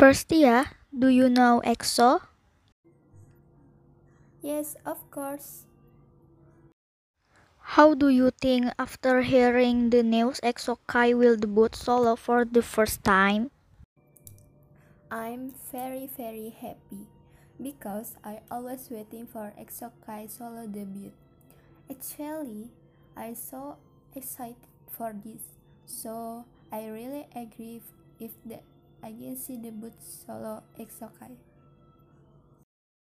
Firstia, do you know EXO? Yes, of course. How do you think after hearing the news EXO Kai will debut solo for the first time? I'm very very happy because I always waiting for EXO Kai solo debut. Actually, I so excited for this, so I really agree if the agency debut solo EXO Kai.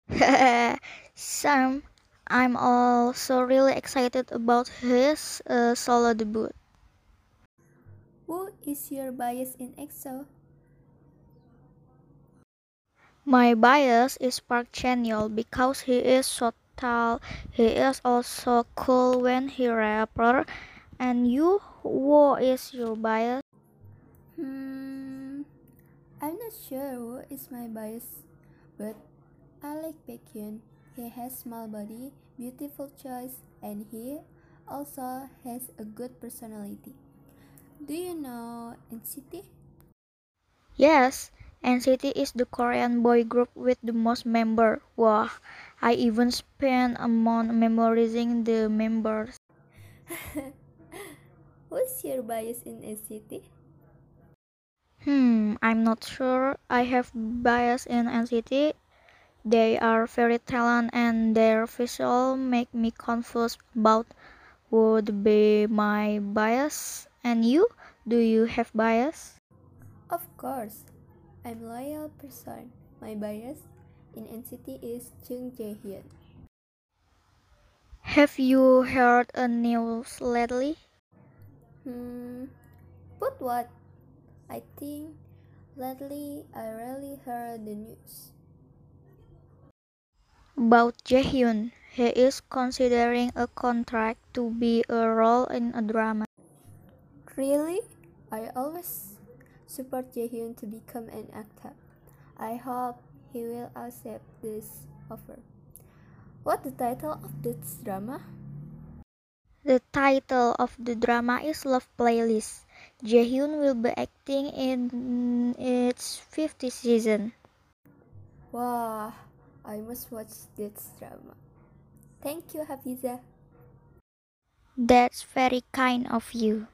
Sam, I'm also really excited about his uh, solo debut. Who is your bias in EXO? My bias is Park Chan-yeol because he is so tall. He is also cool when he rapper. And you, who is your bias? Not sure who is my bias, but I like Baekhyun. He has small body, beautiful choice, and he also has a good personality. Do you know NCT? Yes, NCT is the Korean boy group with the most members. Wow, I even spent a month memorizing the members. What's your bias in NCT? Hmm, I'm not sure. I have bias in NCT. They are very talented and their visual make me confused about would be my bias. And you? Do you have bias? Of course, I'm loyal person. My bias in NCT is Jung Jae-hyun. Have you heard a news lately? Hmm, but what? I think lately I rarely heard the news. About Jaehyun, he is considering a contract to be a role in a drama. Really? I always support Jaehyun to become an actor. I hope he will accept this offer. What the title of this drama? The title of the drama is Love Playlist. Jaehyun will be acting in its fifth season. Wow, I must watch this drama. Thank you, Hafiza. That's very kind of you.